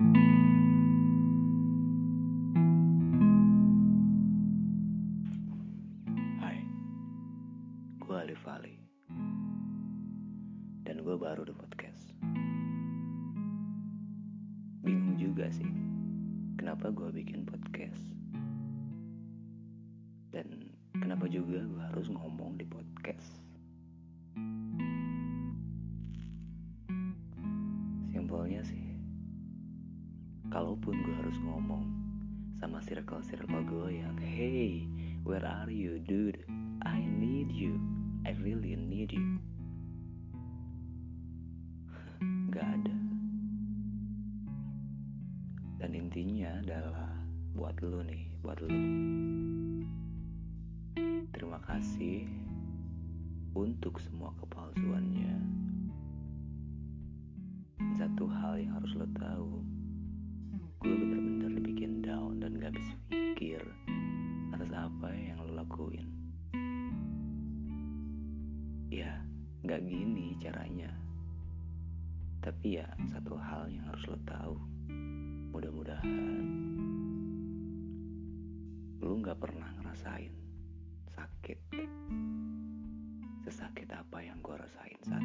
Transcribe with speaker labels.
Speaker 1: Hai, gue Alif Ali. Dan gue baru di podcast. Bingung juga sih Kenapa gue bikin podcast? Dan kenapa juga gue harus ngomong di podcast Kalaupun gue harus ngomong Sama circle-circle gue yang Hey, where are you dude? I need you. I really need you. Gak ada. Dan intinya adalah Buat lu nih, buat lu. Terima kasih Untuk semua kepalsuannya Ya, gak gini caranya. Tapi ya satu hal yang harus lo tahu. Mudah-mudahan Lu gak pernah ngerasain sakit. Sesakit apa yang gue rasain saat